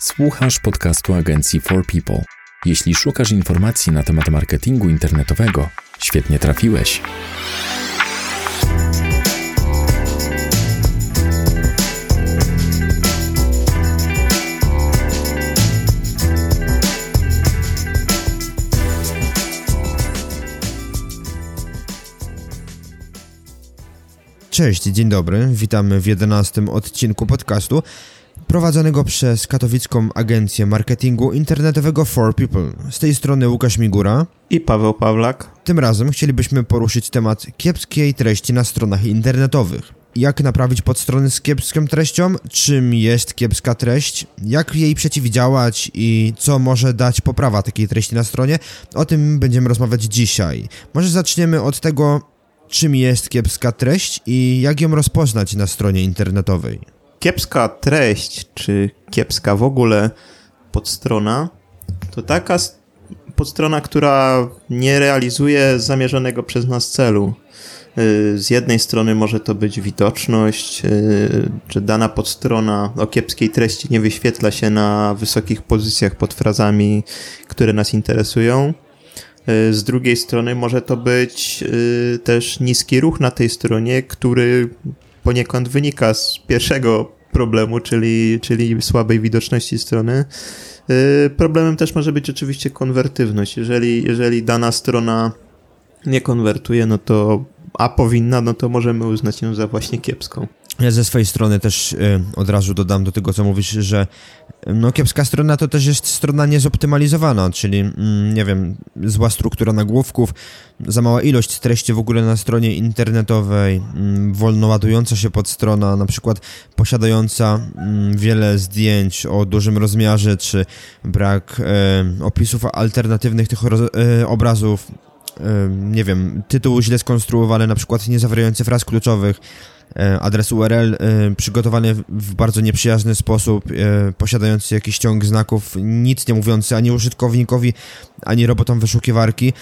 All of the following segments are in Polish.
Słuchasz podcastu agencji For People. Jeśli szukasz informacji na temat marketingu internetowego, świetnie trafiłeś. Cześć, dzień dobry. Witamy w 11 odcinku podcastu prowadzonego przez katowicką agencję marketingu internetowego For People. Z tej strony Łukasz Migura i Paweł Pawlak. Tym razem chcielibyśmy poruszyć temat kiepskiej treści na stronach internetowych. Jak naprawić podstrony z kiepską treścią? Czym jest kiepska treść? Jak jej przeciwdziałać i co może dać poprawa takiej treści na stronie? O tym będziemy rozmawiać dzisiaj. Może zaczniemy od tego, czym jest kiepska treść i jak ją rozpoznać na stronie internetowej. Kiepska treść, czy kiepska w ogóle podstrona, to taka podstrona, która nie realizuje zamierzonego przez nas celu. Y, z jednej strony może to być widoczność, y, że dana podstrona o kiepskiej treści nie wyświetla się na wysokich pozycjach pod frazami, które nas interesują. Y, z drugiej strony może to być też niski ruch na tej stronie, który poniekąd wynika z pierwszego problemu, czyli, czyli słabej widoczności strony. Problemem też może być oczywiście konwertywność. Jeżeli, jeżeli dana strona nie konwertuje, no to a powinna, no to możemy uznać ją za właśnie kiepską. Ja ze swojej strony też y, od razu dodam do tego, co mówisz, że no kiepska strona to też jest strona niezoptymalizowana, czyli mm, nie wiem, zła struktura nagłówków, za mała ilość treści w ogóle na stronie internetowej, mm, wolno ładująca się podstrona, na przykład posiadająca mm, wiele zdjęć o dużym rozmiarze, czy brak y, opisów alternatywnych tych y, obrazów, nie wiem, tytuł źle skonstruowany, na przykład nie zawierający fraz kluczowych, adres URL e, przygotowany w bardzo nieprzyjazny sposób, e, posiadający jakiś ciąg znaków, nic nie mówiący ani użytkownikowi, ani robotom wyszukiwarki.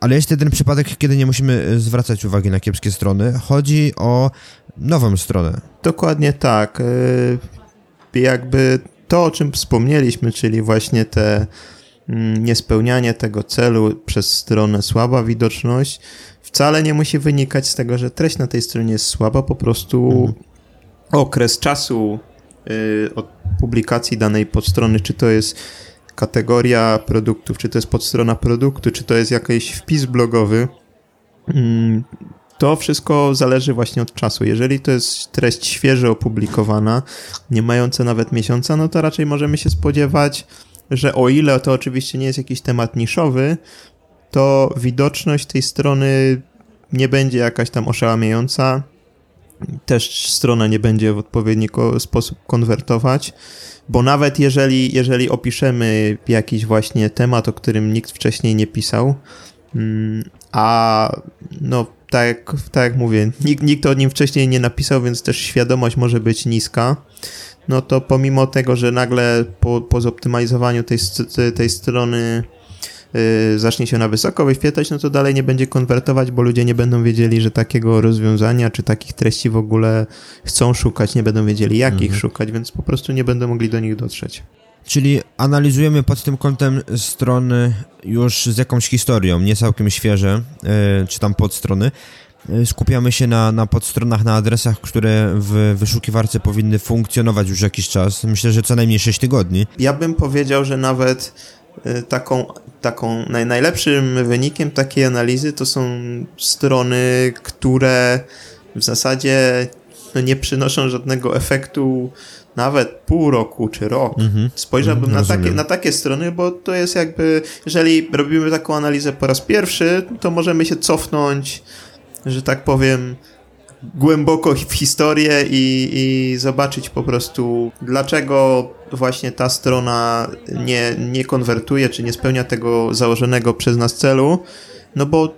Ale jest jeden przypadek, kiedy nie musimy zwracać uwagi na kiepskie strony. Chodzi o nową stronę. Dokładnie tak. Jakby to, o czym wspomnieliśmy, czyli właśnie te Mm, niespełnianie tego celu przez stronę słaba widoczność wcale nie musi wynikać z tego, że treść na tej stronie jest słaba, po prostu mhm. okres czasu y, od publikacji danej podstrony, czy to jest kategoria produktów, czy to jest podstrona produktu, czy to jest jakiś wpis blogowy, mm, to wszystko zależy właśnie od czasu. Jeżeli to jest treść świeżo opublikowana, nie mająca nawet miesiąca, no to raczej możemy się spodziewać że o ile to oczywiście nie jest jakiś temat niszowy, to widoczność tej strony nie będzie jakaś tam oszałamiająca. Też strona nie będzie w odpowiedni sposób konwertować, bo nawet jeżeli, jeżeli opiszemy jakiś właśnie temat, o którym nikt wcześniej nie pisał, mm, a no tak, tak jak mówię, nikt, nikt o nim wcześniej nie napisał, więc też świadomość może być niska, no to pomimo tego, że nagle po, po zoptymalizowaniu tej, tej strony yy, zacznie się na wysoko wyświetlać, no to dalej nie będzie konwertować, bo ludzie nie będą wiedzieli, że takiego rozwiązania czy takich treści w ogóle chcą szukać, nie będą wiedzieli jak mhm. ich szukać, więc po prostu nie będą mogli do nich dotrzeć. Czyli analizujemy pod tym kątem strony już z jakąś historią, nie całkiem świeże, yy, czy tam podstrony. Y, skupiamy się na, na podstronach, na adresach, które w wyszukiwarce powinny funkcjonować już jakiś czas. Myślę, że co najmniej 6 tygodni. Ja bym powiedział, że nawet y, taką, taką naj, najlepszym wynikiem takiej analizy to są strony, które w zasadzie no, nie przynoszą żadnego efektu nawet pół roku czy rok. Mm-hmm. Spojrzałbym mm, na, takie, na takie strony, bo to jest jakby, jeżeli robimy taką analizę po raz pierwszy, to możemy się cofnąć że tak powiem, głęboko w historię i, i zobaczyć po prostu, dlaczego właśnie ta strona nie, nie konwertuje, czy nie spełnia tego założonego przez nas celu. No bo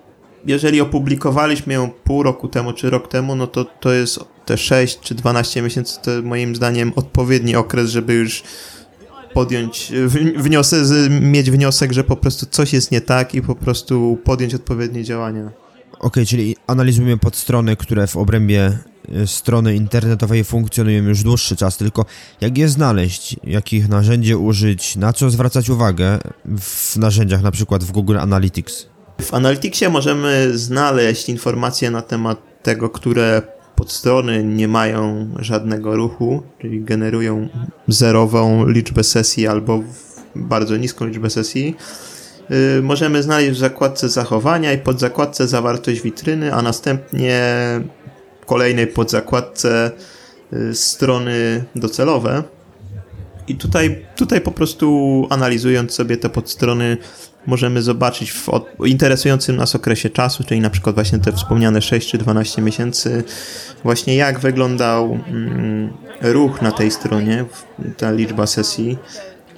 jeżeli opublikowaliśmy ją pół roku temu, czy rok temu, no to to jest te 6 czy 12 miesięcy, to moim zdaniem odpowiedni okres, żeby już podjąć wniosek, mieć wniosek, że po prostu coś jest nie tak i po prostu podjąć odpowiednie działania. Ok, czyli analizujemy podstrony, które w obrębie e, strony internetowej funkcjonują już dłuższy czas, tylko jak je znaleźć, jakich narzędzi użyć, na co zwracać uwagę w narzędziach, na przykład w Google Analytics? W Analyticsie możemy znaleźć informacje na temat tego, które podstrony nie mają żadnego ruchu, czyli generują zerową liczbę sesji albo bardzo niską liczbę sesji. Yy, możemy znaleźć w zakładce zachowania i pod zakładce zawartość witryny, a następnie w kolejnej podzakładce yy, strony docelowe. I tutaj, tutaj po prostu analizując sobie te podstrony możemy zobaczyć w interesującym nas okresie czasu, czyli na przykład właśnie te wspomniane 6 czy 12 miesięcy, właśnie jak wyglądał mm, ruch na tej stronie, ta liczba sesji.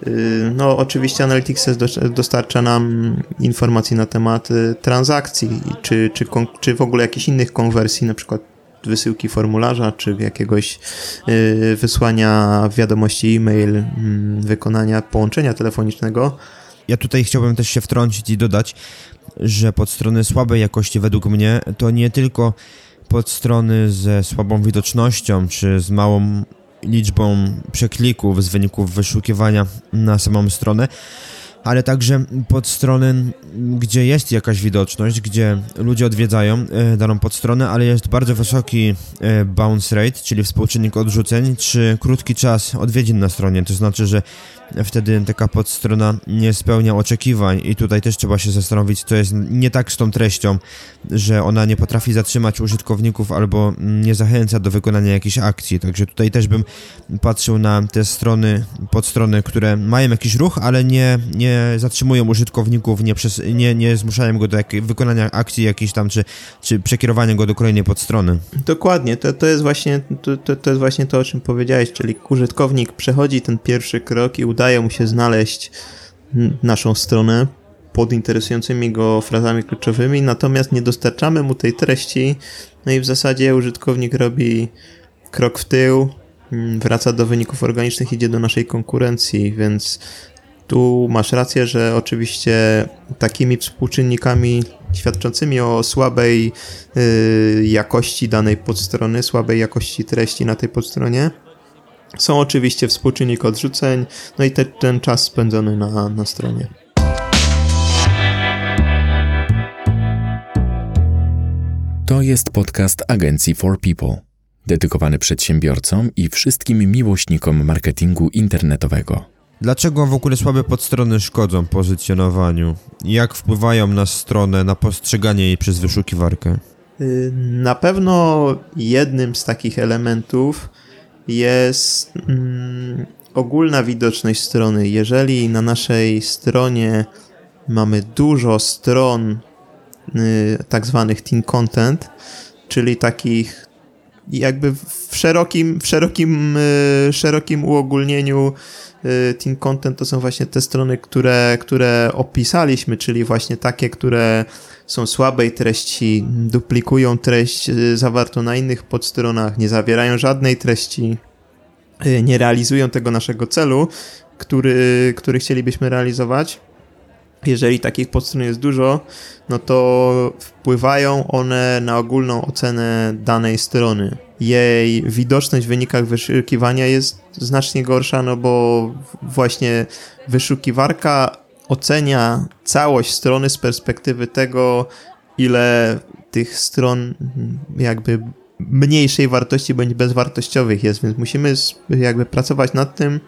Y, no, oczywiście Analytics dostarcza nam informacji na temat transakcji, czy, czy, czy w ogóle jakichś innych konwersji, na przykład wysyłki formularza, czy jakiegoś y, wysłania wiadomości e-mail, mm, wykonania połączenia telefonicznego. Ja tutaj chciałbym też się wtrącić i dodać, że pod strony słabej jakości według mnie to nie tylko pod strony ze słabą widocznością czy z małą liczbą przeklików z wyników wyszukiwania na samą stronę, ale także pod strony, gdzie jest jakaś widoczność, gdzie ludzie odwiedzają e, daną podstronę, ale jest bardzo wysoki e, bounce rate, czyli współczynnik odrzuceń, czy krótki czas odwiedzin na stronie. To znaczy, że wtedy taka podstrona nie spełnia oczekiwań i tutaj też trzeba się zastanowić, co jest nie tak z tą treścią, że ona nie potrafi zatrzymać użytkowników albo nie zachęca do wykonania jakiejś akcji. Także tutaj też bym patrzył na te strony, podstrony, które mają jakiś ruch, ale nie, nie zatrzymują użytkowników, nie, przez, nie, nie zmuszają go do jak, wykonania akcji jakiejś tam, czy, czy przekierowania go do kolejnej podstrony. Dokładnie, to, to, jest właśnie, to, to, to jest właśnie to, o czym powiedziałeś, czyli użytkownik przechodzi ten pierwszy krok i mu się znaleźć naszą stronę pod interesującymi go frazami kluczowymi, natomiast nie dostarczamy mu tej treści, no i w zasadzie użytkownik robi krok w tył, mm, wraca do wyników organicznych, idzie do naszej konkurencji, więc tu masz rację, że oczywiście takimi współczynnikami świadczącymi o słabej y, jakości danej podstrony, słabej jakości treści na tej podstronie, są oczywiście współczynnik odrzuceń, no i te, ten czas spędzony na, na stronie. To jest podcast agencji For People, dedykowany przedsiębiorcom i wszystkim miłośnikom marketingu internetowego. Dlaczego w ogóle słabe podstrony szkodzą pozycjonowaniu? Jak wpływają na stronę, na postrzeganie jej przez wyszukiwarkę? Y, na pewno jednym z takich elementów jest mm, ogólna widoczność strony. Jeżeli na naszej stronie mamy dużo stron y, tak zwanych team content, czyli takich jakby w szerokim, w szerokim, y, szerokim uogólnieniu y, team content to są właśnie te strony, które, które opisaliśmy, czyli właśnie takie, które są słabej treści, duplikują treść y, zawartą na innych podstronach, nie zawierają żadnej treści, y, nie realizują tego naszego celu, który, który chcielibyśmy realizować. Jeżeli takich podstron jest dużo, no to wpływają one na ogólną ocenę danej strony. Jej widoczność w wynikach wyszukiwania jest znacznie gorsza, no bo właśnie wyszukiwarka ocenia całość strony z perspektywy tego, ile tych stron jakby mniejszej wartości bądź bezwartościowych jest, więc musimy jakby pracować nad tym,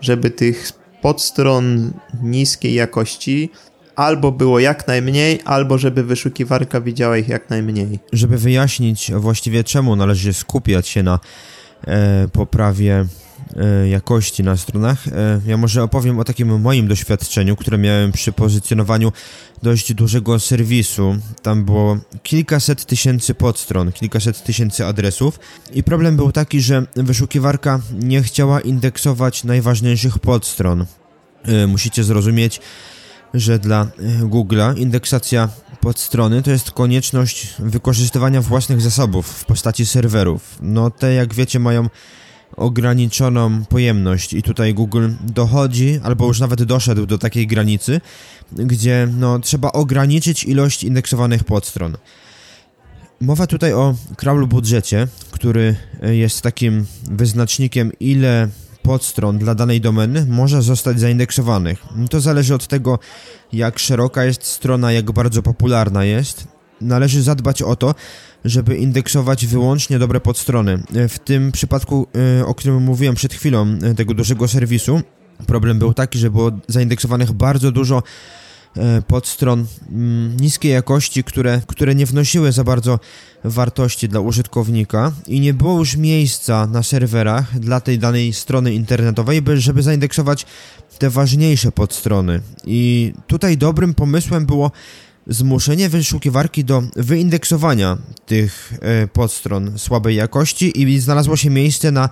żeby tych podstron niskiej jakości albo było jak najmniej, albo żeby wyszukiwarka widziała ich jak najmniej. Żeby wyjaśnić właściwie czemu należy skupiać się na e, poprawie jakości na stronach. E, ja może opowiem o takim moim doświadczeniu, które miałem przy pozycjonowaniu dość dużego serwisu. Tam było kilkaset tysięcy podstron, kilkaset tysięcy adresów i problem był taki, że wyszukiwarka nie chciała indeksować najważniejszych podstron. E, musicie zrozumieć, że dla Google'a indeksacja podstrony to jest konieczność wykorzystywania własnych zasobów w postaci serwerów. No te jak wiecie mają ograniczoną pojemność i tutaj Google dochodzi, albo już nawet doszedł do takiej granicy, gdzie no, trzeba ograniczyć ilość indeksowanych podstron. Mowa tutaj o crawl budżecie, który jest takim wyznacznikiem, ile podstron dla danej domeny może zostać zaindeksowanych. To zależy od tego, jak szeroka jest strona, jak bardzo popularna jest. Należy zadbać o to, żeby indeksować wyłącznie dobre podstrony. W tym przypadku, o którym mówiłem przed chwilą, tego dużego serwisu, problem był taki, że było zaindeksowanych bardzo dużo E, podstron mm, niskiej jakości, które, które nie wnosiły za bardzo wartości dla użytkownika i nie było już miejsca na serwerach dla tej danej strony internetowej, żeby zaindeksować te ważniejsze podstrony. I tutaj dobrym pomysłem było zmuszenie wyszukiwarki do wyindeksowania tych e, podstron słabej jakości i znalazło się miejsce na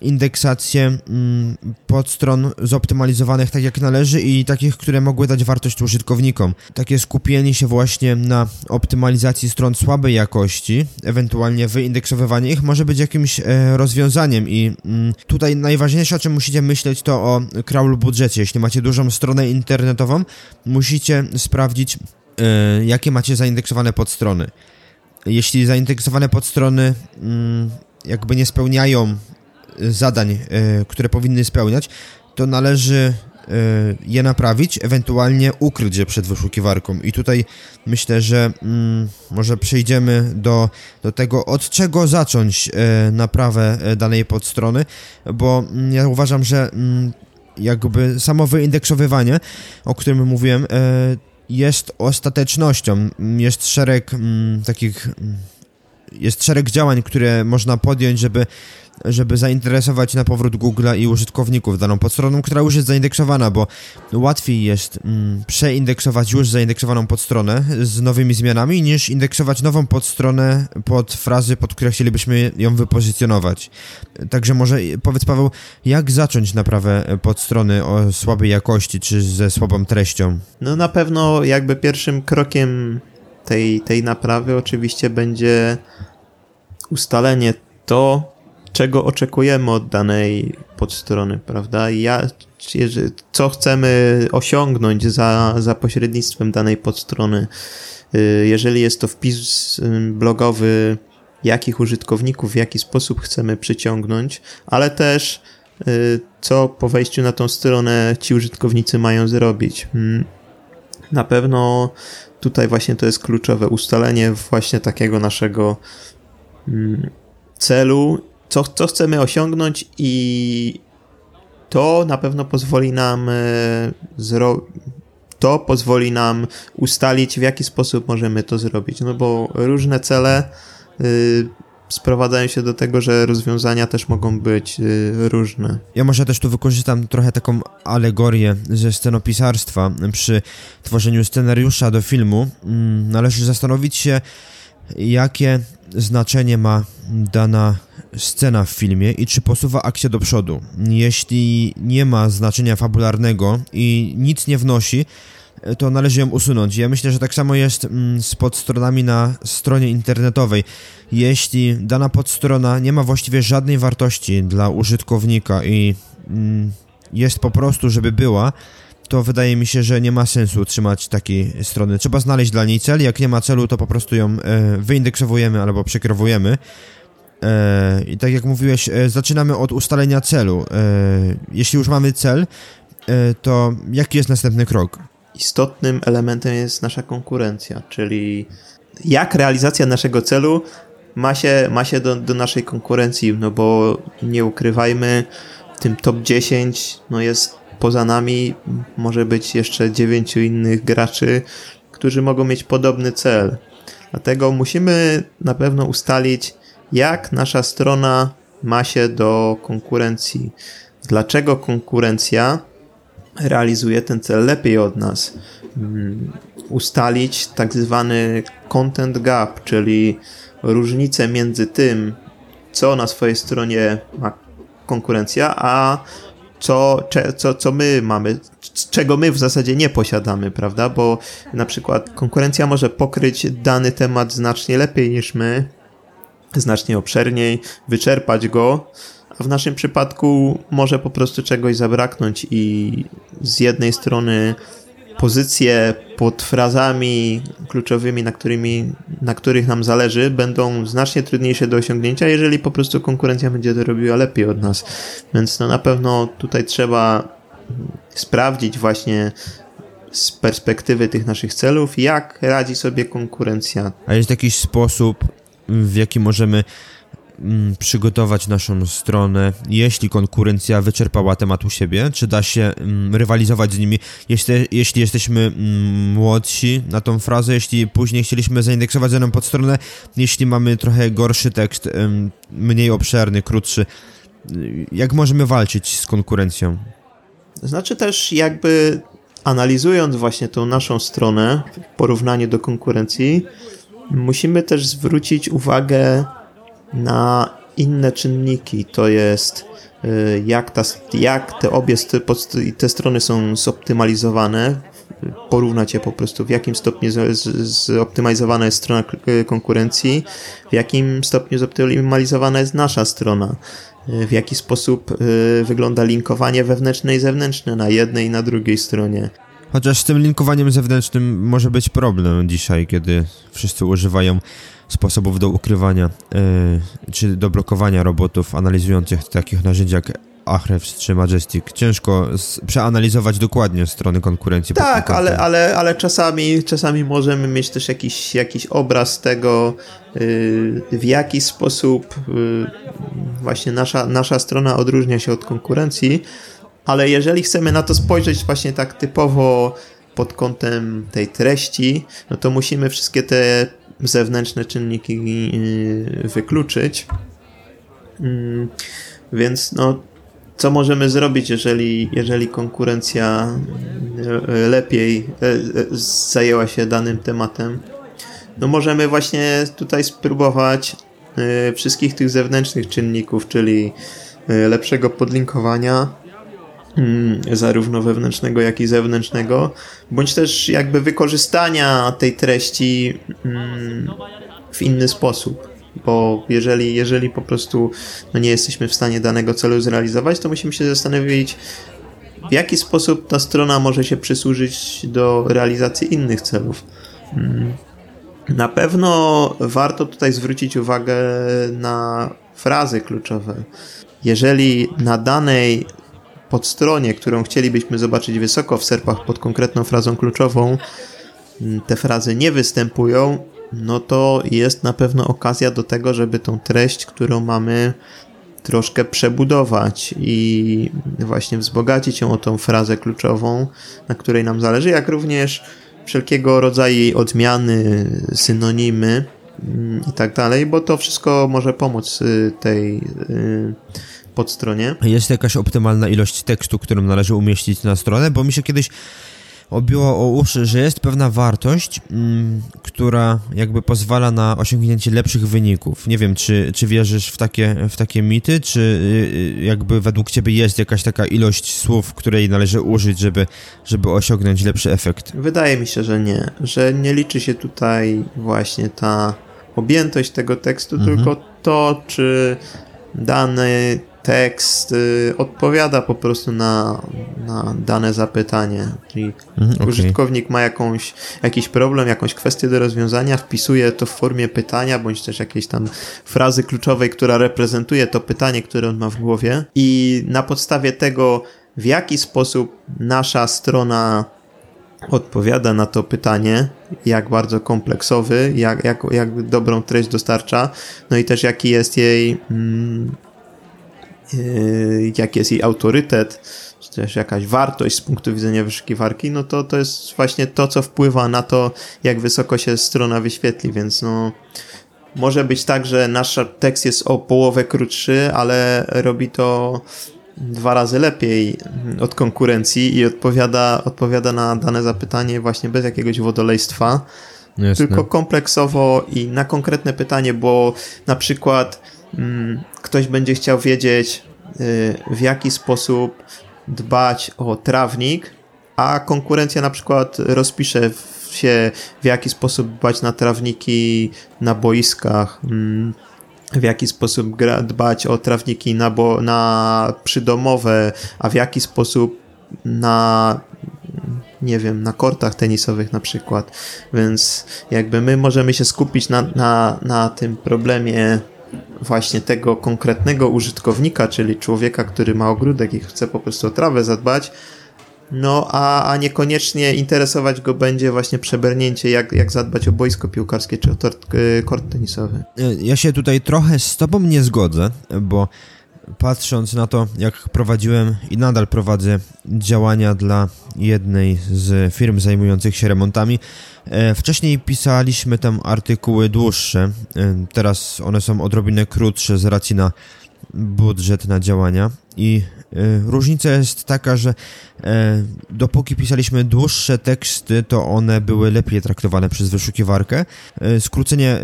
indeksację mm, podstron zoptymalizowanych tak jak należy i takich, które mogły dać wartość użytkownikom. Takie skupienie się właśnie na optymalizacji stron słabej jakości, ewentualnie wyindeksowywanie ich może być jakimś e, rozwiązaniem i mm, tutaj najważniejsze o czym musicie myśleć to o crawl budżecie. Jeśli macie dużą stronę internetową, musicie sprawdzić jakie macie zaindeksowane podstrony. Jeśli zaindeksowane podstrony mm, jakby nie spełniają zadań, e, które powinny spełniać, to należy je naprawić, ewentualnie ukryć je przed wyszukiwarką. I tutaj myślę, że mm, może przejdziemy do, do tego, od czego zacząć naprawę danej podstrony, bo mm, ja uważam, że jakby samo wyindeksowywanie, o którym mówiłem, jest ostatecznością. Jest szereg mm, takich. Jest szereg działań, które można podjąć, żeby żeby zainteresować na powrót Google'a i użytkowników daną podstroną, która już jest zaindeksowana, bo łatwiej jest mm, przeindeksować już zaindeksowaną podstronę z nowymi zmianami, niż indeksować nową podstronę pod frazy, pod które chcielibyśmy ją wypozycjonować. Także może powiedz Paweł, jak zacząć naprawę podstrony o słabej jakości, czy ze słabą treścią? No na pewno jakby pierwszym krokiem tej, tej naprawy oczywiście będzie ustalenie to, czego oczekujemy od danej podstrony, prawda? Ja, co chcemy osiągnąć za, za pośrednictwem danej podstrony. Y, jeżeli jest to wpis y, blogowy, jakich użytkowników, w jaki sposób chcemy przyciągnąć, ale też y, co po wejściu na tą stronę ci użytkownicy mają zrobić. Hmm. Na pewno tutaj właśnie to jest kluczowe ustalenie właśnie takiego naszego hmm, celu co, co chcemy osiągnąć i to na pewno pozwoli nam e, zro... to pozwoli nam ustalić, w jaki sposób możemy to zrobić. No bo różne cele y, sprowadzają się do tego, że rozwiązania też mogą być y, różne. Ja może też tu wykorzystam trochę taką alegorię ze scenopisarstwa. Przy tworzeniu scenariusza do filmu mm, należy zastanowić się, jakie znaczenie ma dana scena w filmie i czy posuwa akcję do przodu. Jeśli nie ma znaczenia fabularnego i nic nie wnosi, to należy ją usunąć. Ja myślę, że tak samo jest mm, z podstronami na stronie internetowej. Jeśli dana podstrona nie ma właściwie żadnej wartości dla użytkownika i mm, jest po prostu, żeby była, to wydaje mi się, że nie ma sensu utrzymać takiej strony. Trzeba znaleźć dla niej cel, jak nie ma celu, to po prostu ją e, wyindeksowujemy albo przekierowujemy. E, I tak jak mówiłeś, e, zaczynamy od ustalenia celu. Jeśli już mamy cel, to jaki jest następny krok? Istotnym elementem jest nasza konkurencja, czyli jak realizacja naszego celu ma się, ma się do, do naszej konkurencji, no bo nie ukrywajmy, w tym top 10 no jest poza nami może być jeszcze dziewięciu innych graczy, którzy mogą mieć podobny cel. Dlatego musimy na pewno ustalić, jak nasza strona ma się do konkurencji. Dlaczego konkurencja realizuje ten cel lepiej od nas? Hmm, ustalić tak zwany content gap, czyli różnicę między tym, co na swojej stronie ma konkurencja, a co, co, co my mamy, czego my w zasadzie nie posiadamy, prawda? Bo na przykład konkurencja może pokryć dany temat znacznie lepiej niż my, znacznie obszerniej, wyczerpać go, w naszym przypadku może po prostu czegoś zabraknąć i z jednej strony pozycje pod frazami kluczowymi, na, którymi, na których nam zależy, będą znacznie trudniejsze do osiągnięcia, jeżeli po prostu konkurencja będzie to robiła lepiej od nas. Więc no na pewno tutaj trzeba sprawdzić właśnie z perspektywy tych naszych celów, jak radzi sobie konkurencja. A jest jakiś sposób, w jaki możemy przygotować naszą stronę, jeśli konkurencja wyczerpała temat u siebie? Czy da się mm, rywalizować z nimi, jeśli, jeśli jesteśmy mm, młodsi na tą frazę, jeśli później chcieliśmy zaindeksować daną podstronę, jeśli mamy trochę gorszy tekst, mniej obszerny, krótszy, jak możemy walczyć z konkurencją? Znaczy też jakby analizując właśnie tą naszą stronę w porównaniu do konkurencji, musimy też zwrócić uwagę na inne czynniki. To jest y, jak, ta, jak te obie te strony są zoptymalizowane, porównać je po prostu, w jakim stopniu zoptymalizowana jest strona konkurencji, w jakim stopniu zoptymalizowana jest nasza strona w jaki sposób y, wygląda linkowanie wewnętrzne i zewnętrzne na jednej i na drugiej stronie. Chociaż z tym linkowaniem zewnętrznym może być problem dzisiaj, kiedy wszyscy używają sposobów do ukrywania yy, czy do blokowania robotów analizujących takich narzędzi jak Ahrefs czy Majestic. Ciężko przeanalizować dokładnie strony konkurencji. Tak, ale, ale, ale czasami, czasami możemy mieć też jakiś, jakiś obraz tego, yy, w jaki sposób yy, właśnie nasza, nasza strona odróżnia się od konkurencji, ale jeżeli chcemy na to spojrzeć właśnie tak typowo pod kątem tej treści, no to musimy wszystkie te zewnętrzne czynniki yy, wykluczyć. Mm, więc no, co możemy zrobić, jeżeli, jeżeli konkurencja e, lepiej e, zajęła się danym tematem? No możemy właśnie tutaj spróbować wszystkich tych zewnętrznych czynników, czyli lepszego podlinkowania, zarówno wewnętrznego, jak i zewnętrznego, bądź też jakby wykorzystania tej treści mm, w inny sposób bo jeżeli, jeżeli po prostu no nie jesteśmy w stanie danego celu zrealizować, to musimy się zastanowić, w jaki sposób ta strona może się przysłużyć do realizacji innych celów. Mm. Na pewno warto tutaj zwrócić uwagę na frazy kluczowe. Jeżeli na danej podstronie, którą chcielibyśmy zobaczyć wysoko w serpach pod konkretną frazą kluczową, mm, te frazy nie występują, no to jest na pewno okazja do tego, żeby tą treść, którą mamy, troszkę przebudować i właśnie wzbogacić ją o tą frazę kluczową, na której nam zależy, jak również wszelkiego rodzaju jej odmiany, synonimy mm, i tak dalej, bo to wszystko może pomóc y, tej y, podstronie. Jest jakaś optymalna ilość tekstu, którą należy umieścić na stronę, bo mi się kiedyś obiło o uszy, że jest pewna wartość, mm, która jakby pozwala na osiągnięcie lepszych wyników. Nie wiem, czy, czy wierzysz w takie, w takie mity, czy y, y, jakby według ciebie jest jakaś taka ilość słów, której należy użyć, żeby, żeby osiągnąć lepszy efekt? Wydaje mi się, że nie. Że nie liczy się tutaj właśnie ta objętość tego tekstu, mhm. tylko to, czy dany tekst y, odpowiada po prostu na, na dane zapytanie. Czyli mhm, okay. użytkownik ma jakąś, jakiś problem, jakąś kwestię do rozwiązania, wpisuje to w formie pytania, bądź też jakiejś tam frazy kluczowej, która reprezentuje to pytanie, które on ma w głowie i na podstawie tego, w jaki sposób nasza strona odpowiada na to pytanie, jak bardzo kompleksowy, jak, jak, jak dobrą treść dostarcza, no i też jaki jest jej mm, Yy, jak jest jej autorytet, czy też jakaś wartość z punktu widzenia wyszukiwarki, no to to jest właśnie to, co wpływa na to, jak wysoko się strona wyświetli, więc no może być tak, że nasz tekst jest o połowę krótszy, ale robi to dwa razy lepiej od konkurencji i odpowiada, odpowiada na dane zapytanie właśnie bez jakiegoś wodolejstwa, Jasne. tylko kompleksowo i na konkretne pytanie, bo na przykład Mm, ktoś będzie chciał wiedzieć, y, w jaki sposób dbać o trawnik, a konkurencja na przykład rozpisze się, w jaki sposób dbać na trawniki na boiskach, mm, w jaki sposób dbać o trawniki na, bo, na przydomowe, a w jaki sposób na nie wiem, na kortach tenisowych na przykład. Więc jakby my możemy się skupić na, na, na tym problemie właśnie tego konkretnego użytkownika, czyli człowieka, który ma ogródek i chce po prostu o trawę zadbać, no, a, a niekoniecznie interesować go będzie właśnie przebernięcie, jak, jak zadbać o boisko piłkarskie czy o tort, y, kort tenisowy. Ja się tutaj trochę z tobą nie zgodzę, bo patrząc na to, jak prowadziłem i nadal prowadzę działania dla jednej z firm zajmujących się remontami, wcześniej pisaliśmy tam artykuły dłuższe, e, teraz one są odrobinę krótsze z racji na budżet na działania i y, różnica jest taka, że dopóki pisaliśmy dłuższe teksty, to one były lepiej traktowane przez wyszukiwarkę. Skrócenie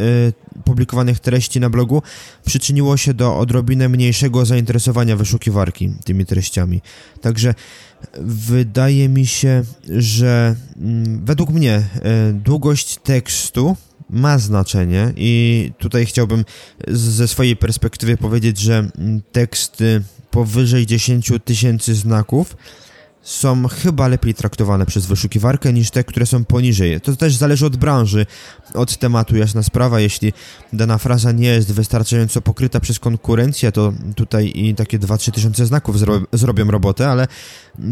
publikowanych treści na blogu przyczyniło się do odrobinę mniejszego zainteresowania wyszukiwarki tymi treściami. Także wydaje mi się, że mm, według mnie długość tekstu ma znaczenie i tutaj chciałbym ze swojej perspektywy powiedzieć, że teksty powyżej 10 tysięcy znaków są chyba lepiej traktowane przez wyszukiwarkę niż te, które są poniżej. To też zależy od branży, od tematu, jasna sprawa. Jeśli dana fraza nie jest wystarczająco pokryta przez konkurencję, to tutaj i takie 2-3 tysiące znaków zro zrobią robotę, ale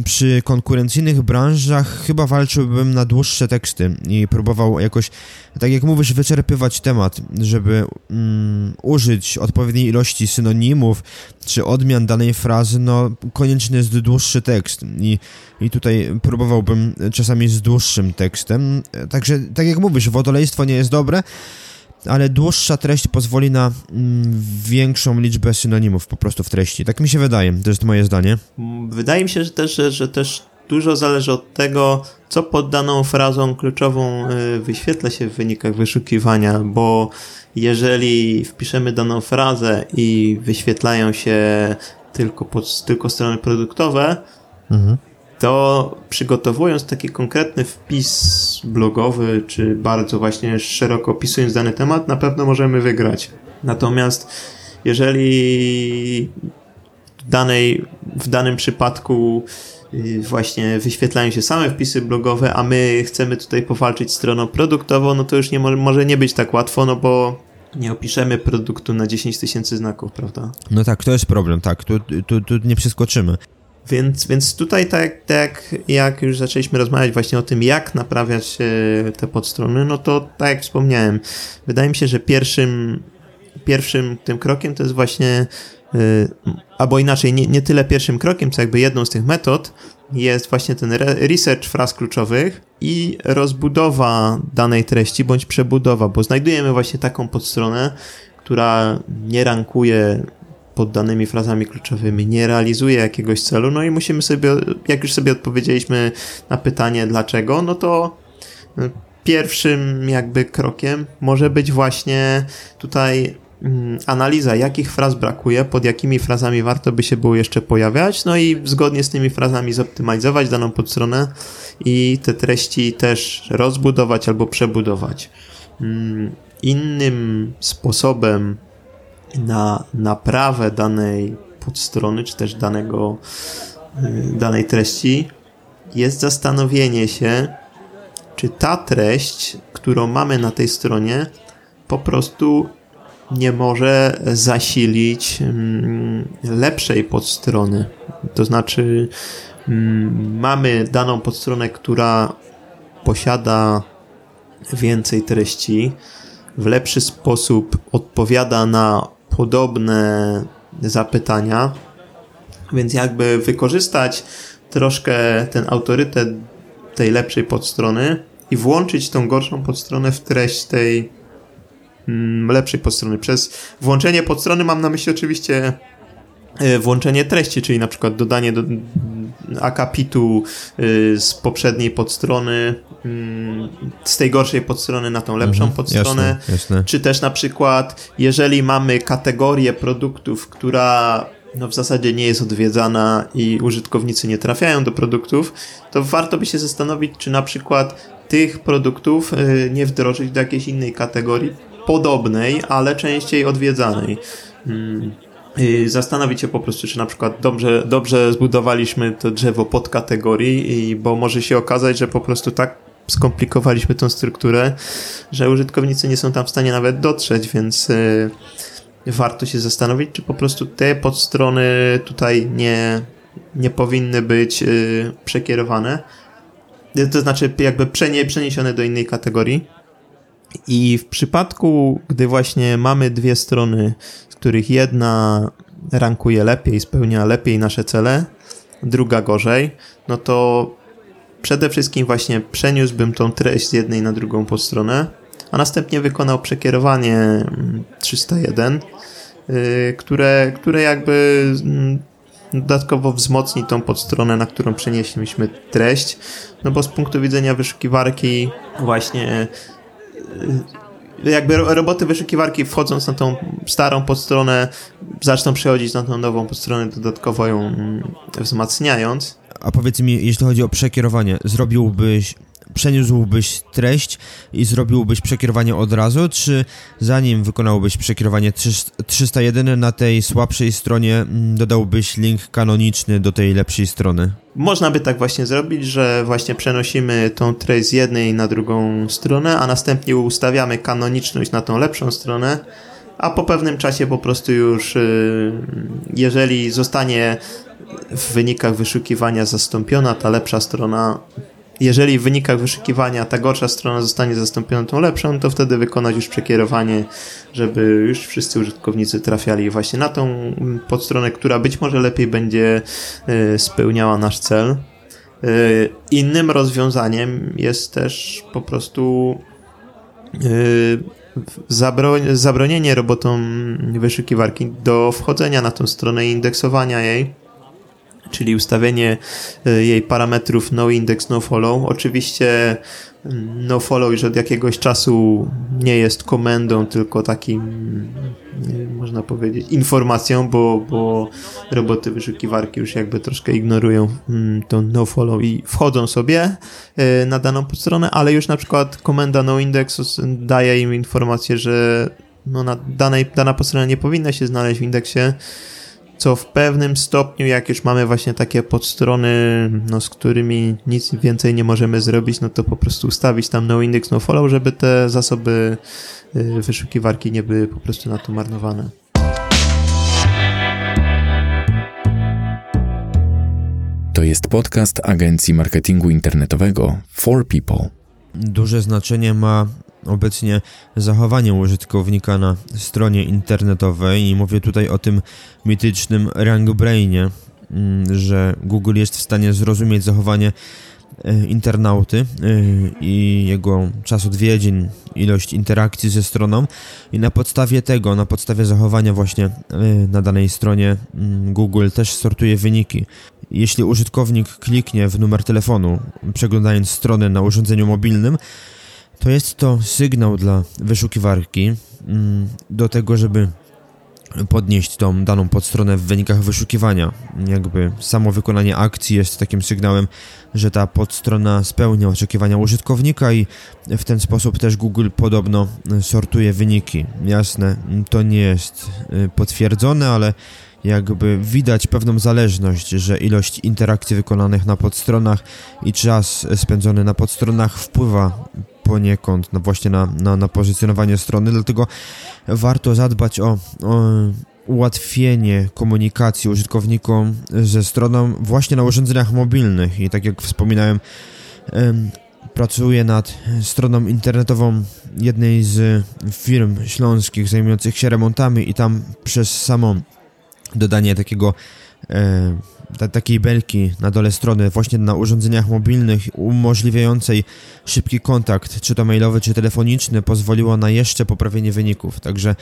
przy konkurencyjnych branżach chyba walczyłbym na dłuższe teksty i próbował jakoś, tak jak mówisz, wyczerpywać temat, żeby mm, użyć odpowiedniej ilości synonimów czy odmian danej frazy, no konieczny jest dłuższy tekst i, i tutaj próbowałbym czasami z dłuższym tekstem. Także, tak jak mówisz, wodolejstwo nie jest dobre, ale dłuższa treść pozwoli na mm, większą liczbę synonimów po prostu w treści. Tak mi się wydaje, to jest moje zdanie. Wydaje mi się że też, że, że też dużo zależy od tego, co pod daną frazą kluczową y, wyświetla się w wynikach wyszukiwania, bo jeżeli wpiszemy daną frazę i wyświetlają się tylko, pod, tylko strony produktowe, mhm to przygotowując taki konkretny wpis blogowy, czy bardzo właśnie szeroko opisując dany temat, na pewno możemy wygrać. Natomiast jeżeli w, danej, w danym przypadku y, właśnie wyświetlają się same wpisy blogowe, a my chcemy tutaj powalczyć stroną produktową, no to już nie może nie być tak łatwo, no bo nie opiszemy produktu na 10 tysięcy znaków, prawda? No tak, to jest problem, tak, tu, tu, tu nie przeskoczymy. Więc, więc tutaj tak, tak jak już zaczęliśmy rozmawiać właśnie o tym, jak naprawiać e, te podstrony, no to tak jak wspomniałem, wydaje mi się, że pierwszym, pierwszym tym krokiem to jest właśnie, e, albo inaczej, nie, nie tyle pierwszym krokiem, co jakby jedną z tych metod jest właśnie ten research fraz kluczowych i rozbudowa danej treści, bądź przebudowa, bo znajdujemy właśnie taką podstronę, która nie rankuje pod danymi frazami kluczowymi, nie realizuje jakiegoś celu, no i musimy sobie, jak już sobie odpowiedzieliśmy na pytanie dlaczego, no to y, pierwszym jakby krokiem może być właśnie tutaj mm, analiza, jakich fraz brakuje, pod jakimi frazami warto by się było jeszcze pojawiać, no i zgodnie z tymi frazami zoptymalizować daną podstronę i te treści też rozbudować albo przebudować. Mm, innym sposobem na naprawę danej podstrony, czy też danego, y, danej treści, jest zastanowienie się, czy ta treść, którą mamy na tej stronie, po prostu nie może zasilić mm, lepszej podstrony. To znaczy, mm, mamy daną podstronę, która posiada więcej treści, w lepszy sposób odpowiada na podobne zapytania, więc jakby wykorzystać troszkę ten autorytet tej lepszej podstrony i włączyć tą gorszą podstronę w treść tej mm, lepszej podstrony. Przez włączenie podstrony mam na myśli oczywiście e, włączenie treści, czyli na przykład dodanie do akapitu y, z poprzedniej podstrony, mm, z tej gorszej podstrony na tą lepszą mhm, podstronę, jasne, jasne. czy też na przykład, jeżeli mamy kategorię produktów, która no w zasadzie nie jest odwiedzana i użytkownicy nie trafiają do produktów, to warto by się zastanowić, czy na przykład tych produktów y, nie wdrożyć do jakiejś innej kategorii, podobnej, ale częściej odwiedzanej. Hmm y, zastanowić się po prostu, czy na przykład dobrze, dobrze zbudowaliśmy to drzewo pod kategorii, bo może się okazać, że po prostu tak skomplikowaliśmy tą strukturę, że użytkownicy nie są tam w stanie nawet dotrzeć, więc y, warto się zastanowić, czy po prostu te podstrony tutaj nie, nie powinny być y, przekierowane. To znaczy, jakby przeniesione do innej kategorii. I w przypadku, gdy właśnie mamy dwie strony, z których jedna rankuje lepiej, spełnia lepiej nasze cele, druga gorzej, no to przede wszystkim właśnie przeniósłbym tą treść z jednej na drugą podstronę, a następnie wykonał przekierowanie 301, mm, y, które, które jakby mm, dodatkowo wzmocni tą podstronę, na którą przenieśliśmy treść, no bo z punktu widzenia wyszukiwarki właśnie y, jakby roboty wyszukiwarki wchodząc na tą starą podstronę zaczną przechodzić na tą nową podstronę, dodatkowo ją mm, wzmacniając. A powiedz mi, jeśli chodzi o przekierowanie, zrobiłbyś przeniósłbyś treść i zrobiłbyś przekierowanie od razu, czy zanim wykonałbyś przekierowanie 301 na tej słabszej stronie mm, dodałbyś link kanoniczny do tej lepszej strony? Można by tak właśnie zrobić, że właśnie przenosimy tą treść z jednej na drugą stronę, a następnie ustawiamy kanoniczność na tą lepszą stronę, a po pewnym czasie po prostu już, y, jeżeli zostanie w wynikach wyszukiwania zastąpiona ta lepsza strona, jeżeli w wynikach wyszukiwania ta gorsza strona zostanie zastąpiona tą lepszą, to wtedy wykonać już przekierowanie, żeby już wszyscy użytkownicy trafiali właśnie na tą podstronę, która być może lepiej będzie y, spełniała nasz cel. Y, innym rozwiązaniem jest też po prostu y, zabronienie robotom wyszukiwarki do wchodzenia na tą stronę i indeksowania jej czyli ustawienie e, jej parametrów no index, no follow. Oczywiście mm, no follow już od jakiegoś czasu nie jest komendą, tylko takim, mm, można powiedzieć, informacją, bo, bo roboty wyszukiwarki już jakby troszkę ignorują mm, to no follow i wchodzą sobie e, na daną podstronę, ale już na przykład komenda no index daje im informację, że no na danej, dana podstrona nie powinna się znaleźć w indeksie, co w pewnym stopniu, jak już mamy właśnie takie podstrony, no, z którymi nic więcej nie możemy zrobić, no to po prostu ustawić tam no index, no follow, żeby te zasoby y, wyszukiwarki nie były po prostu na to marnowane. To jest podcast agencji marketingu internetowego For People. Duże znaczenie ma obecnie zachowanie użytkownika na stronie internetowej i mówię tutaj o tym mitycznym RankBrainie, mm, że Google jest w stanie zrozumieć zachowanie e, internauty e, i jego czas odwiedzin, ilość interakcji ze stroną i na podstawie tego, na podstawie zachowania właśnie e, na danej stronie mm, Google też sortuje wyniki. Jeśli użytkownik kliknie w numer telefonu, przeglądając stronę na urządzeniu mobilnym, to jest to sygnał dla wyszukiwarki mm, do tego, żeby podnieść tą daną podstronę w wynikach wyszukiwania. Jakby samo wykonanie akcji jest takim sygnałem, że ta podstrona spełnia oczekiwania użytkownika i w ten sposób też Google podobno sortuje wyniki. Jasne, to nie jest y, potwierdzone, ale jakby widać pewną zależność, że ilość interakcji wykonanych na podstronach i czas spędzony na podstronach wpływa poniekąd no właśnie na, na, na pozycjonowanie strony, dlatego warto zadbać o, o ułatwienie komunikacji użytkownikom ze stroną właśnie na urządzeniach mobilnych. I tak jak wspominałem pracuję nad stroną internetową jednej z firm śląskich zajmujących się remontami i tam przez samo dodanie takiego e, ta, takiej belki na dole strony właśnie na urządzeniach mobilnych umożliwiającej szybki kontakt, czy to mailowy, czy telefoniczny, pozwoliło na jeszcze poprawienie wyników. Także y,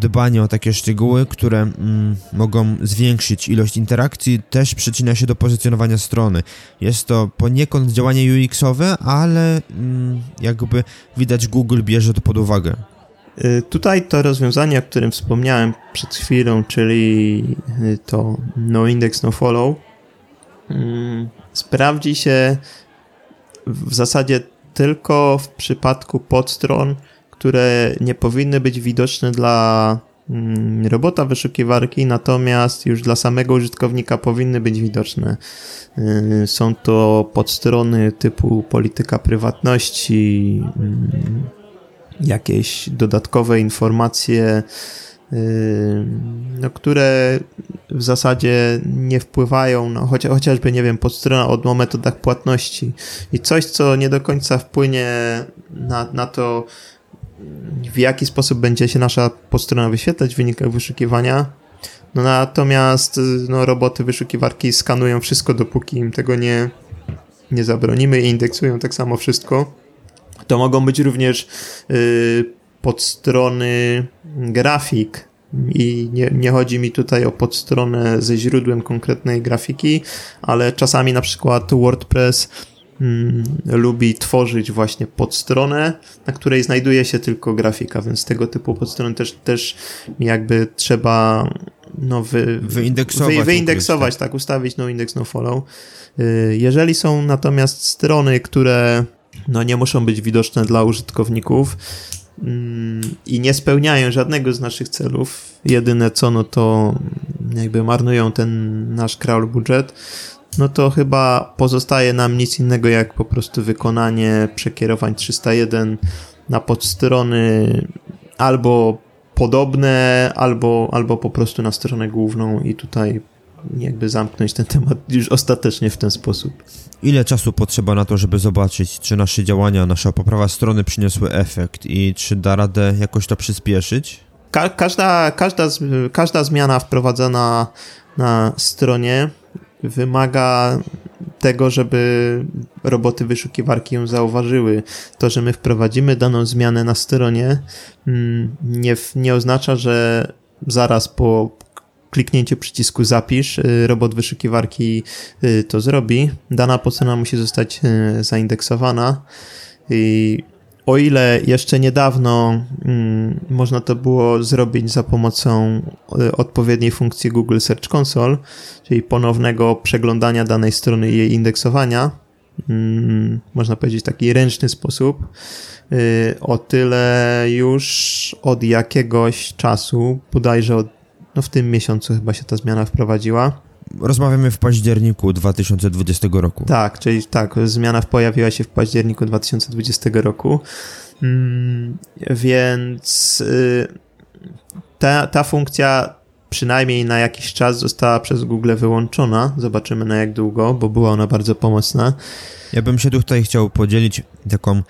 dbanie o takie szczegóły, które y, mogą zwiększyć ilość interakcji, też przyczynia się do pozycjonowania strony. Jest to poniekąd działanie UX-owe, ale y, jakby widać Google bierze to pod uwagę. Y, tutaj to rozwiązanie, o którym wspomniałem przed chwilą, czyli y, to no index, no follow, mm, sprawdzi się w zasadzie tylko w przypadku podstron, które nie powinny być widoczne dla mm, robota wyszukiwarki, natomiast już dla samego użytkownika powinny być widoczne. Y, są to podstrony typu polityka prywatności, mm, jakieś dodatkowe informacje, y, no, które w zasadzie nie wpływają, no, chociażby, nie wiem, podstrona o metodach płatności i coś, co nie do końca wpłynie na, na to, w jaki sposób będzie się nasza podstrona wyświetlać w wynikach wyszukiwania. No natomiast no, roboty wyszukiwarki skanują wszystko, dopóki im tego nie, nie zabronimy i indeksują tak samo wszystko. To mogą być również y, podstrony grafik, i nie, nie chodzi mi tutaj o podstronę ze źródłem konkretnej grafiki, ale czasami na przykład WordPress mm, lubi tworzyć właśnie podstronę, na której znajduje się tylko grafika, więc tego typu podstrony też, też jakby trzeba no, wy, wyindeksować, wy, wyindeksować tak, ustawić no index, no follow. Y, jeżeli są natomiast strony, które no, nie muszą być widoczne dla użytkowników, mm, i nie spełniają żadnego z naszych celów. Jedyne co, no to jakby marnują ten nasz crawl budżet, no to chyba pozostaje nam nic innego jak po prostu wykonanie przekierowań 301 na podstrony albo podobne, albo, albo po prostu na stronę główną i tutaj jakby zamknąć ten temat już ostatecznie w ten sposób. Ile czasu potrzeba na to, żeby zobaczyć, czy nasze działania, nasza poprawa strony przyniosły efekt i czy da radę jakoś to przyspieszyć? Ka każda, każda, każda zmiana wprowadzona na stronie wymaga tego, żeby roboty wyszukiwarki ją zauważyły. To, że my wprowadzimy daną zmianę na stronie, mm, nie, nie oznacza, że zaraz po kliknięciu przycisku zapisz, y, robot wyszukiwarki y, to zrobi. Dana podstrona musi zostać y, zaindeksowana i o ile jeszcze niedawno mm, można to było zrobić za pomocą odpowiedniej funkcji Google Search Console, czyli ponownego przeglądania danej strony i jej indeksowania, mm, można powiedzieć taki ręczny sposób, o tyle już od jakiegoś czasu, bodajże od no w tym miesiącu chyba się ta zmiana wprowadziła. Rozmawiamy w październiku 2020 roku. Tak, czyli tak, zmiana pojawiła się w październiku 2020 roku. Mm, więc y, ta, ta funkcja przynajmniej na jakiś czas została przez Google wyłączona. Zobaczymy na jak długo, bo była ona bardzo pomocna. Ja bym się tutaj chciał podzielić taką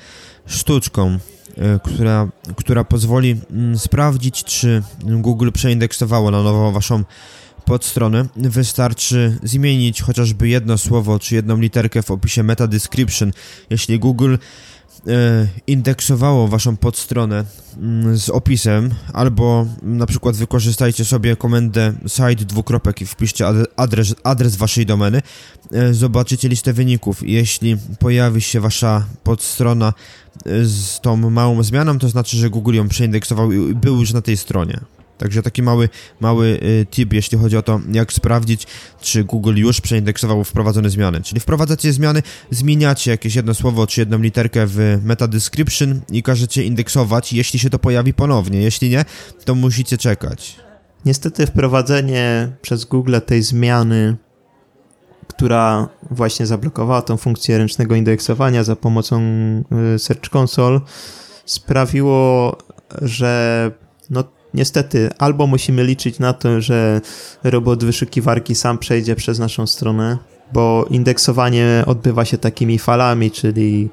sztuczką, która, która pozwoli mm, sprawdzić, czy Google przeindeksowało na nowo waszą podstronę. Wystarczy zmienić chociażby jedno słowo czy jedną literkę w opisie meta description. Jeśli Google E, indeksowało waszą podstronę mm, z opisem, albo na przykład wykorzystajcie sobie komendę site dwukropek i wpiszcie adres, adres waszej domeny, e, zobaczycie listę wyników. Jeśli pojawi się wasza podstrona e, z tą małą zmianą, to znaczy, że Google ją przeindeksował i był już na tej stronie. Także taki mały, mały y, tip, jeśli chodzi o to, jak sprawdzić, czy Google już przeindeksował wprowadzone zmiany. Czyli wprowadzacie zmiany, zmieniacie jakieś jedno słowo czy jedną literkę w meta description i każecie indeksować, jeśli się to pojawi ponownie. Jeśli nie, to musicie czekać. Niestety wprowadzenie przez Google tej zmiany, która właśnie zablokowała tą funkcję ręcznego indeksowania za pomocą y, Search Console, sprawiło, że no, niestety albo musimy liczyć na to, że robot wyszukiwarki sam przejdzie przez naszą stronę, bo indeksowanie odbywa się takimi falami, czyli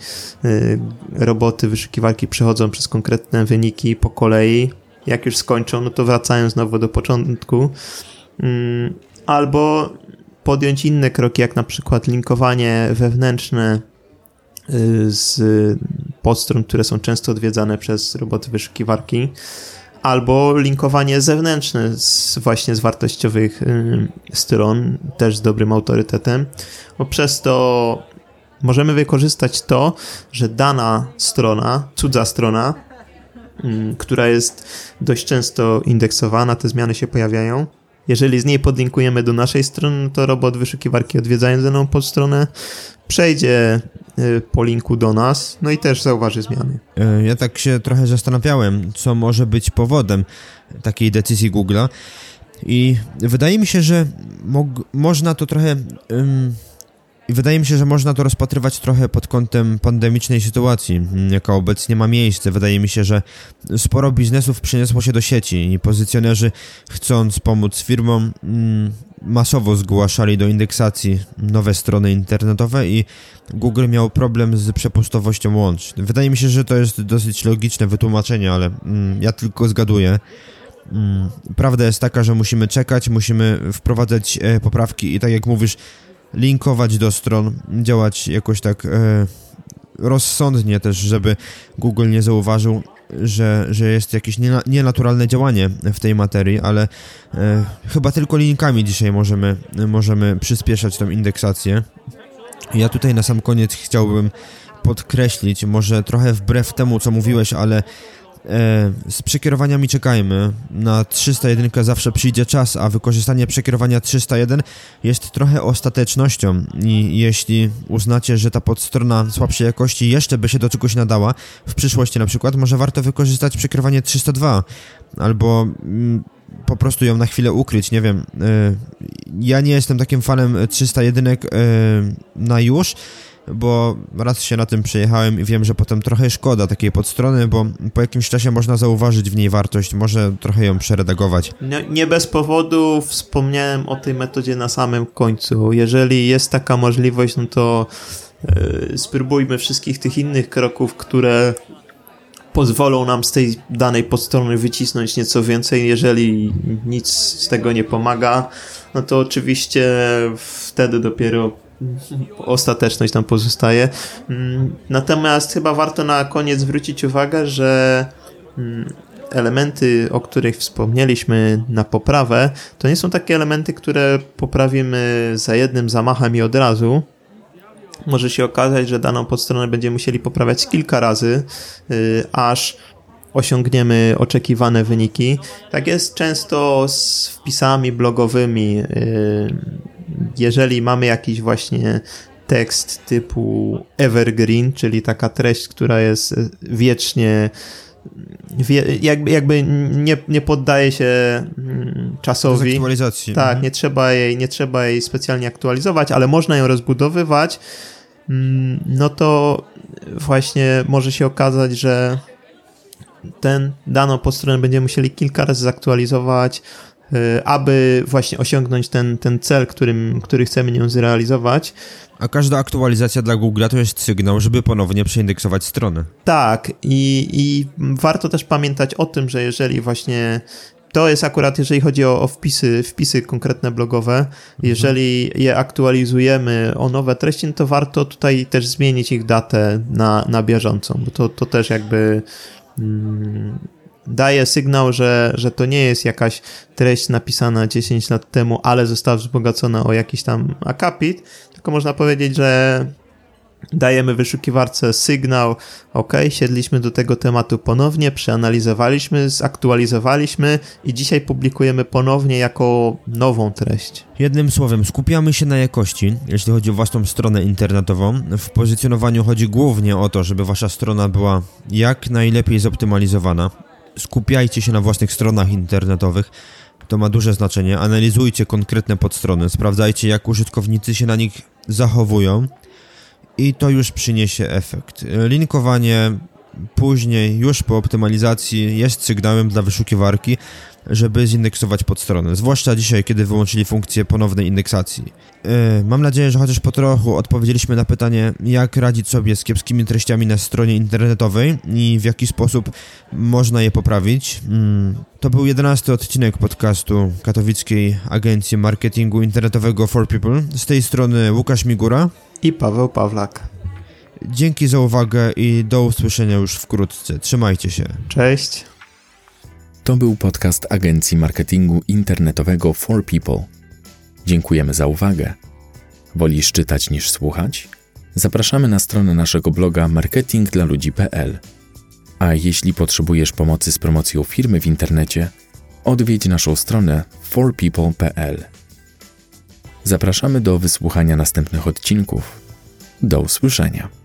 y, roboty wyszukiwarki przechodzą przez konkretne wyniki po kolei. Jak już skończą, no to wracają znowu do początku. Mm, albo podjąć inne kroki, jak na przykład linkowanie wewnętrzne y, z podstron, które są często odwiedzane przez roboty wyszukiwarki albo linkowanie zewnętrzne z, właśnie z wartościowych y, stron, też z dobrym autorytetem, bo przez to możemy wykorzystać to, że dana strona, cudza strona, y, która jest dość często indeksowana, te zmiany się pojawiają. Jeżeli z niej podlinkujemy do naszej strony, to robot wyszukiwarki odwiedzając daną podstronę przejdzie po linku do nas, no i też zauważy zmiany. E, ja tak się trochę zastanawiałem, co może być powodem takiej decyzji Google'a i wydaje mi się, że można to trochę... Ym, wydaje mi się, że można to rozpatrywać trochę pod kątem pandemicznej sytuacji, jaka obecnie ma miejsce. Wydaje mi się, że sporo biznesów przeniosło się do sieci i pozycjonerzy, chcąc pomóc firmom, masowo zgłaszali do indeksacji nowe strony internetowe i Google miał problem z przepustowością łącz. Wydaje mi się, że to jest dosyć logiczne wytłumaczenie, ale mm, ja tylko zgaduję. Mm, prawda jest taka, że musimy czekać, musimy wprowadzać e, poprawki i tak jak mówisz, linkować do stron, działać jakoś tak e, rozsądnie też, żeby Google nie zauważył, że, że jest jakieś nienaturalne działanie w tej materii, ale e, chyba tylko linkami dzisiaj możemy, możemy przyspieszać tą indeksację. Ja tutaj na sam koniec chciałbym podkreślić, może trochę wbrew temu, co mówiłeś, ale z przekierowaniami czekajmy. Na 301 zawsze przyjdzie czas, a wykorzystanie przekierowania 301 jest trochę ostatecznością i jeśli uznacie, że ta podstrona słabszej jakości jeszcze by się do czegoś nadała, w przyszłości na przykład, może warto wykorzystać przekierowanie 302 albo mm, po prostu ją na chwilę ukryć, nie wiem. E, ja nie jestem takim fanem 301 e, na już, bo raz się na tym przejechałem i wiem, że potem trochę szkoda takiej podstrony, bo po jakimś czasie można zauważyć w niej wartość, może trochę ją przeredagować. Nie, nie bez powodu wspomniałem o tej metodzie na samym końcu. Jeżeli jest taka możliwość, no to yy, spróbujmy wszystkich tych innych kroków, które pozwolą nam z tej danej podstrony wycisnąć nieco więcej. Jeżeli nic z tego nie pomaga, no to oczywiście wtedy dopiero ostateczność tam pozostaje. Mm, natomiast chyba warto na koniec zwrócić uwagę, że mm, elementy, o których wspomnieliśmy na poprawę, to nie są takie elementy, które poprawimy za jednym zamachem i od razu. Może się okazać, że daną podstronę będziemy musieli poprawiać kilka razy, y, aż osiągniemy oczekiwane wyniki. Tak jest często z wpisami blogowymi y, jeżeli mamy jakiś właśnie tekst typu evergreen, czyli taka treść, która jest wiecznie wie, jakby, jakby nie, nie poddaje się mm, czasowi. aktualizacji. Tak, mhm. nie trzeba, jej, nie trzeba jej specjalnie aktualizować, ale można ją rozbudowywać, mm, no to właśnie może się okazać, że ten daną podstronę będziemy musieli kilka razy zaktualizować, aby właśnie osiągnąć ten, ten cel, którym, który chcemy nią zrealizować. A każda aktualizacja dla Google to jest sygnał, żeby ponownie przeindeksować stronę. Tak, i, i warto też pamiętać o tym, że jeżeli właśnie to jest akurat, jeżeli chodzi o, o, wpisy, wpisy konkretne blogowe. Mhm. Jeżeli je aktualizujemy o nowe treści, no to warto tutaj też zmienić ich datę na, na bieżącą, bo to, to też jakby. Mm, daje sygnał, że, że to nie jest jakaś treść napisana 10 lat temu, ale została wzbogacona o jakiś tam akapit, tylko można powiedzieć, że dajemy wyszukiwarce sygnał, ok, siedliśmy do tego tematu ponownie, przeanalizowaliśmy, zaktualizowaliśmy i dzisiaj publikujemy ponownie jako nową treść. Jednym słowem, skupiamy się na jakości, jeśli chodzi o własną stronę internetową. W pozycjonowaniu chodzi głównie o to, żeby wasza strona była jak najlepiej zoptymalizowana, skupiajcie się na własnych stronach internetowych. To ma duże znaczenie. Analizujcie konkretne podstrony, sprawdzajcie, jak użytkownicy się na nich zachowują i to już przyniesie efekt. Linkowanie później, już po optymalizacji, jest sygnałem dla wyszukiwarki, żeby zindeksować podstronę, zwłaszcza dzisiaj, kiedy wyłączyli funkcję ponownej indeksacji. Yy, mam nadzieję, że chociaż po trochu odpowiedzieliśmy na pytanie, jak radzić sobie z kiepskimi treściami na stronie internetowej i w jaki sposób można je poprawić. Yy, to był jedenasty odcinek podcastu katowickiej agencji marketingu internetowego For People. Z tej strony Łukasz Migura i Paweł Pawlak. Dzięki za uwagę i do usłyszenia już wkrótce. Trzymajcie się. Cześć. To był podcast agencji marketingu internetowego For People. Dziękujemy za uwagę. Wolisz czytać niż słuchać? Zapraszamy na stronę naszego bloga marketingdlaludzi.pl. A jeśli potrzebujesz pomocy z promocją firmy w internecie, odwiedź naszą stronę forpeople.pl. Zapraszamy do wysłuchania następnych odcinków. Do usłyszenia.